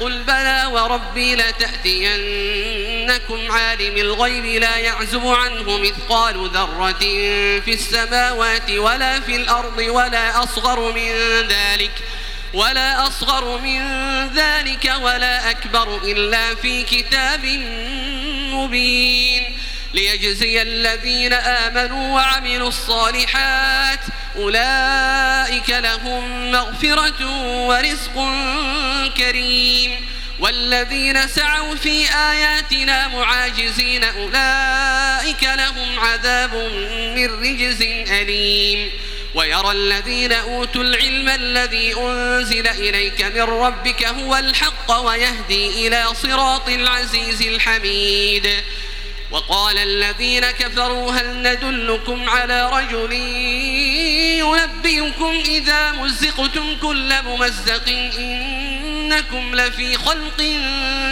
قل بلى وربي لتأتينكم عالم الغيب لا يعزب عنه مثقال ذرة في السماوات ولا في الأرض ولا أصغر من ذلك ولا أصغر من ذلك ولا أكبر إلا في كتاب مبين ليجزي الذين آمنوا وعملوا الصالحات أولئك لهم مغفرة ورزق كريم. والذين سعوا في آياتنا معاجزين أولئك لهم عذاب من رجز أليم. ويرى الذين أوتوا العلم الذي أنزل إليك من ربك هو الحق ويهدي إلى صراط العزيز الحميد. وقال الذين كفروا هل ندلكم على رجل ينبئكم إذا مزقتم كل ممزق إنكم لفي خلق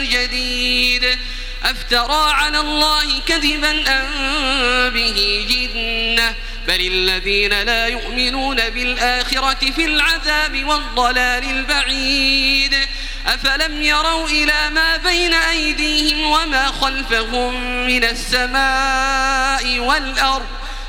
جديد. أفترى على الله كذبا أم به جنة؟ بل الذين لا يؤمنون بالآخرة في العذاب والضلال البعيد. أفلم يروا إلى ما بين أيديهم وما خلفهم من السماء والأرض؟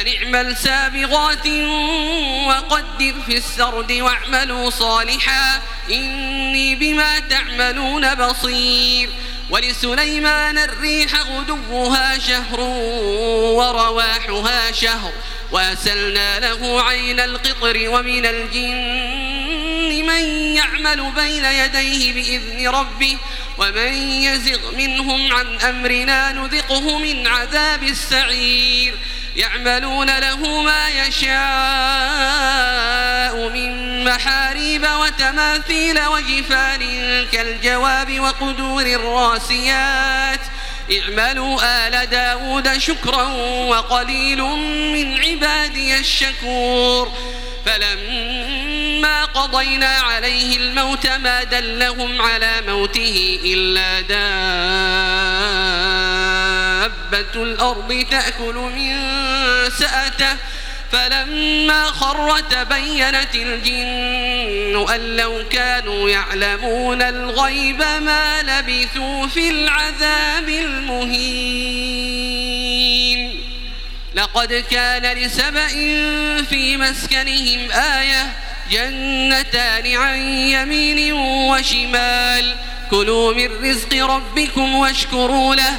أن اعمل سابغات وقدر في السرد واعملوا صالحا إني بما تعملون بصير ولسليمان الريح غدوها شهر ورواحها شهر وأسلنا له عين القطر ومن الجن من يعمل بين يديه بإذن ربه ومن يزغ منهم عن أمرنا نذقه من عذاب السعير يعملون له ما يشاء من محاريب وتماثيل وجفان كالجواب وقدور الراسيات ۖ. اعملوا آل داود شكرا وقليل من عبادي الشكور. فلما قضينا عليه الموت ما دلهم على موته إلا دابة الأرض تأكل من سأته فلما خر تبينت الجن أن لو كانوا يعلمون الغيب ما لبثوا في العذاب المهين. لقد كان لسبأ في مسكنهم آية جنتان عن يمين وشمال كلوا من رزق ربكم واشكروا له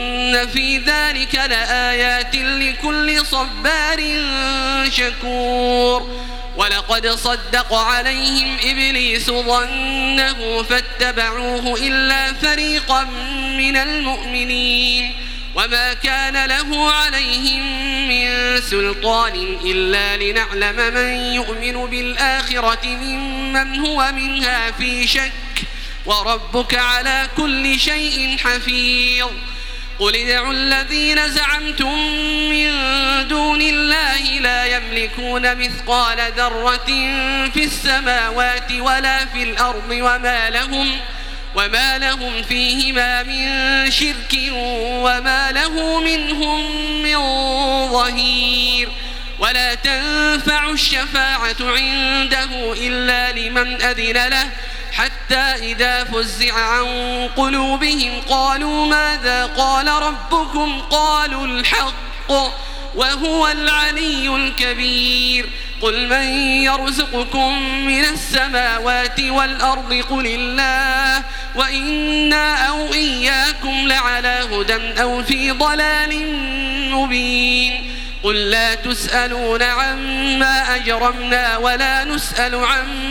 في ذلك لآيات لكل صبار شكور ولقد صدق عليهم إبليس ظنه فاتبعوه إلا فريقا من المؤمنين وما كان له عليهم سلطان إلا لنعلم من يؤمن بالآخرة ممن هو منها في شك وربك على كل شيء حفيظ قل ادعوا الذين زعمتم من دون الله لا يملكون مثقال ذرة في السماوات ولا في الأرض وما لهم وما لهم فيهما من شرك وما له منهم من ظهير ولا تنفع الشفاعة عنده إلا لمن أذن له حتى إذا فزع عن قلوبهم قالوا ماذا قال ربكم؟ قالوا الحق وهو العلي الكبير. قل من يرزقكم من السماوات والأرض؟ قل الله. وإنا أو إياكم لعلى هدى أو في ضلال مبين. قل لا تسألون عما أجرمنا ولا نسأل عما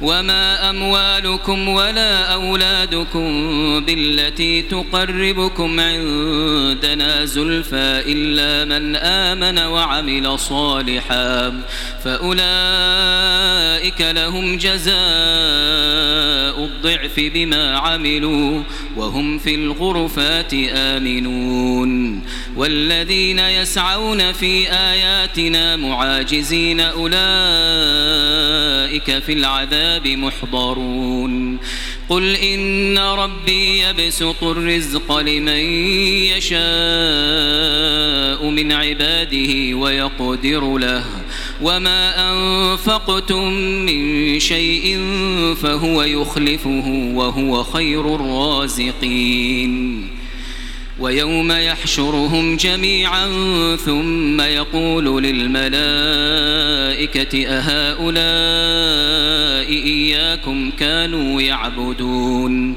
وما أموالكم ولا أولادكم بالتي تقربكم عندنا زلفى إلا من آمن وعمل صالحا فأولئك لهم جزاء الضعف بما عملوا وهم في الغرفات آمنون والذين يسعون في آياتنا معاجزين أولئك في العذاب محضرون. قل إن ربي يبسط الرزق لمن يشاء من عباده ويقدر له. وما أنفقتم من شيء فهو يخلفه وهو خير الرازقين. ويوم يحشرهم جميعا ثم يقول للملائكة أهؤلاء إياكم كانوا يعبدون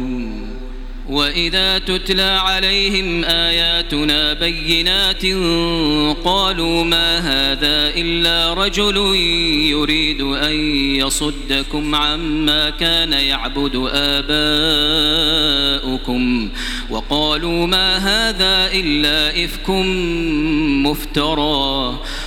وإذا تتلى عليهم آياتنا بينات قالوا ما هذا إلا رجل يريد أن يصدكم عما كان يعبد آباؤكم. وقالوا ما هذا إلا إفك مفترى.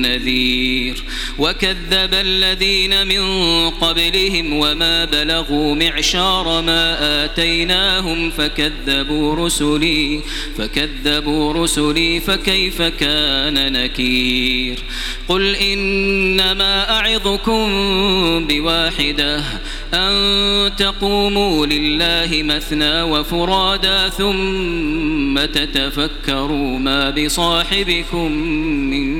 نذير وكذب الذين من قبلهم وما بلغوا معشار ما آتيناهم فكذبوا رسلي فكذبوا رسلي فكيف كان نكير؟ قل إنما أعظكم بواحدة أن تقوموا لله مثنى وفرادا ثم تتفكروا ما بصاحبكم من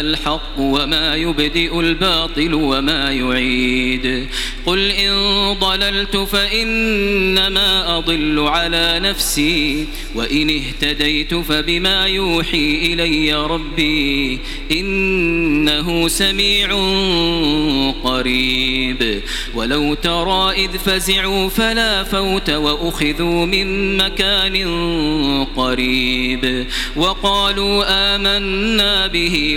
الحق وما يبدئ الباطل وما يعيد. قل إن ضللت فإنما أضل على نفسي وإن اهتديت فبما يوحي إلي ربي إنه سميع قريب. ولو ترى إذ فزعوا فلا فوت وأخذوا من مكان قريب. وقالوا آمنا به